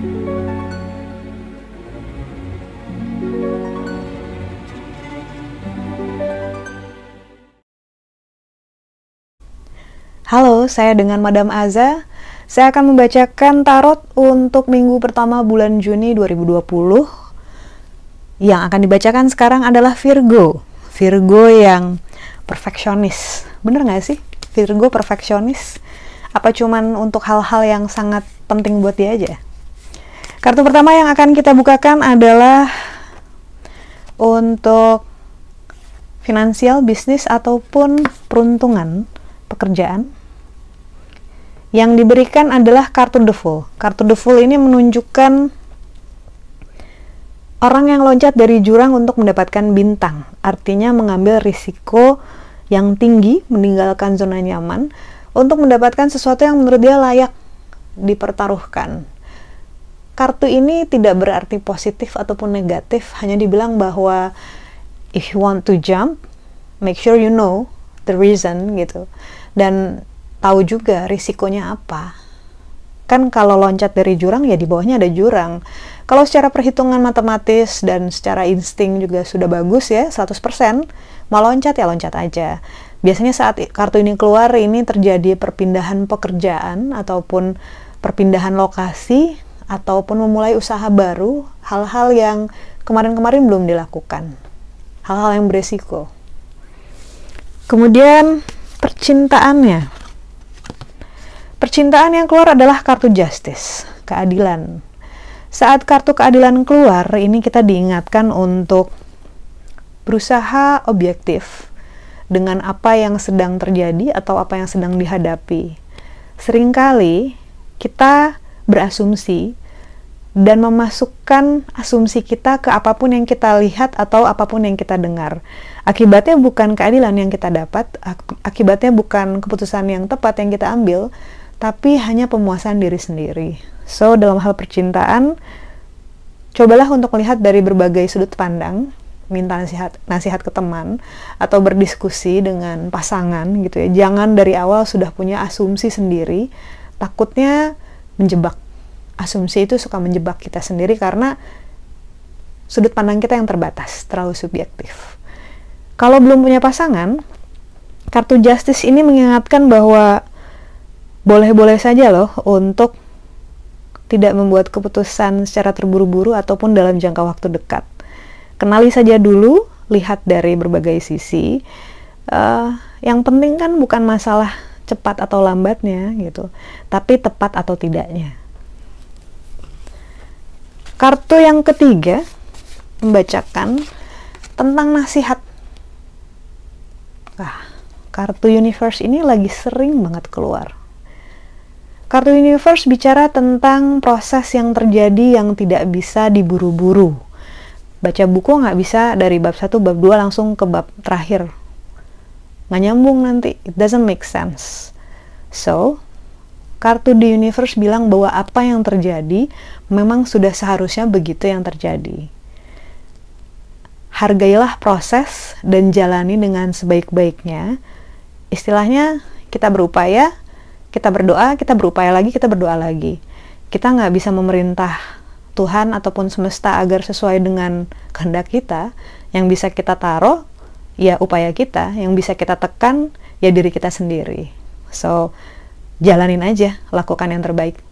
Halo, saya dengan Madam Aza. Saya akan membacakan tarot untuk minggu pertama bulan Juni 2020. Yang akan dibacakan sekarang adalah Virgo. Virgo yang perfeksionis. Bener nggak sih? Virgo perfeksionis? Apa cuman untuk hal-hal yang sangat penting buat dia aja? Kartu pertama yang akan kita bukakan adalah untuk finansial, bisnis, ataupun peruntungan pekerjaan yang diberikan adalah kartu The Fool. Kartu The Fool ini menunjukkan orang yang loncat dari jurang untuk mendapatkan bintang. Artinya mengambil risiko yang tinggi, meninggalkan zona nyaman untuk mendapatkan sesuatu yang menurut dia layak dipertaruhkan. Kartu ini tidak berarti positif ataupun negatif, hanya dibilang bahwa if you want to jump, make sure you know the reason gitu. Dan tahu juga risikonya apa. Kan kalau loncat dari jurang ya di bawahnya ada jurang. Kalau secara perhitungan matematis dan secara insting juga sudah bagus ya 100%, mau loncat ya loncat aja. Biasanya saat kartu ini keluar ini terjadi perpindahan pekerjaan ataupun perpindahan lokasi ataupun memulai usaha baru, hal-hal yang kemarin-kemarin belum dilakukan. Hal-hal yang beresiko. Kemudian percintaannya. Percintaan yang keluar adalah kartu justice, keadilan. Saat kartu keadilan keluar, ini kita diingatkan untuk berusaha objektif dengan apa yang sedang terjadi atau apa yang sedang dihadapi. Seringkali kita berasumsi dan memasukkan asumsi kita ke apa pun yang kita lihat atau apa pun yang kita dengar. Akibatnya bukan keadilan yang kita dapat, akibatnya bukan keputusan yang tepat yang kita ambil, tapi hanya pemuasan diri sendiri. So, dalam hal percintaan, cobalah untuk melihat dari berbagai sudut pandang, minta nasihat nasihat ke teman atau berdiskusi dengan pasangan gitu ya. Jangan dari awal sudah punya asumsi sendiri, takutnya menjebak. Asumsi itu suka menjebak kita sendiri karena sudut pandang kita yang terbatas, terlalu subjektif. Kalau belum punya pasangan, kartu justice ini mengingatkan bahwa boleh-boleh saja loh untuk tidak membuat keputusan secara terburu-buru ataupun dalam jangka waktu dekat. Kenali saja dulu, lihat dari berbagai sisi. Uh, yang penting kan bukan masalah cepat atau lambatnya gitu, tapi tepat atau tidaknya. Kartu yang ketiga membacakan tentang nasihat. Wah, kartu universe ini lagi sering banget keluar Kartu Universe bicara tentang proses yang terjadi yang tidak bisa diburu-buru. Baca buku nggak bisa dari bab 1, bab 2 langsung ke bab terakhir. Nggak nyambung nanti. It doesn't make sense. So, kartu di universe bilang bahwa apa yang terjadi memang sudah seharusnya begitu yang terjadi. Hargailah proses dan jalani dengan sebaik-baiknya. Istilahnya, kita berupaya, kita berdoa, kita berupaya lagi, kita berdoa lagi. Kita nggak bisa memerintah Tuhan ataupun semesta agar sesuai dengan kehendak kita. Yang bisa kita taruh, ya upaya kita. Yang bisa kita tekan, ya diri kita sendiri. So, jalanin aja, lakukan yang terbaik.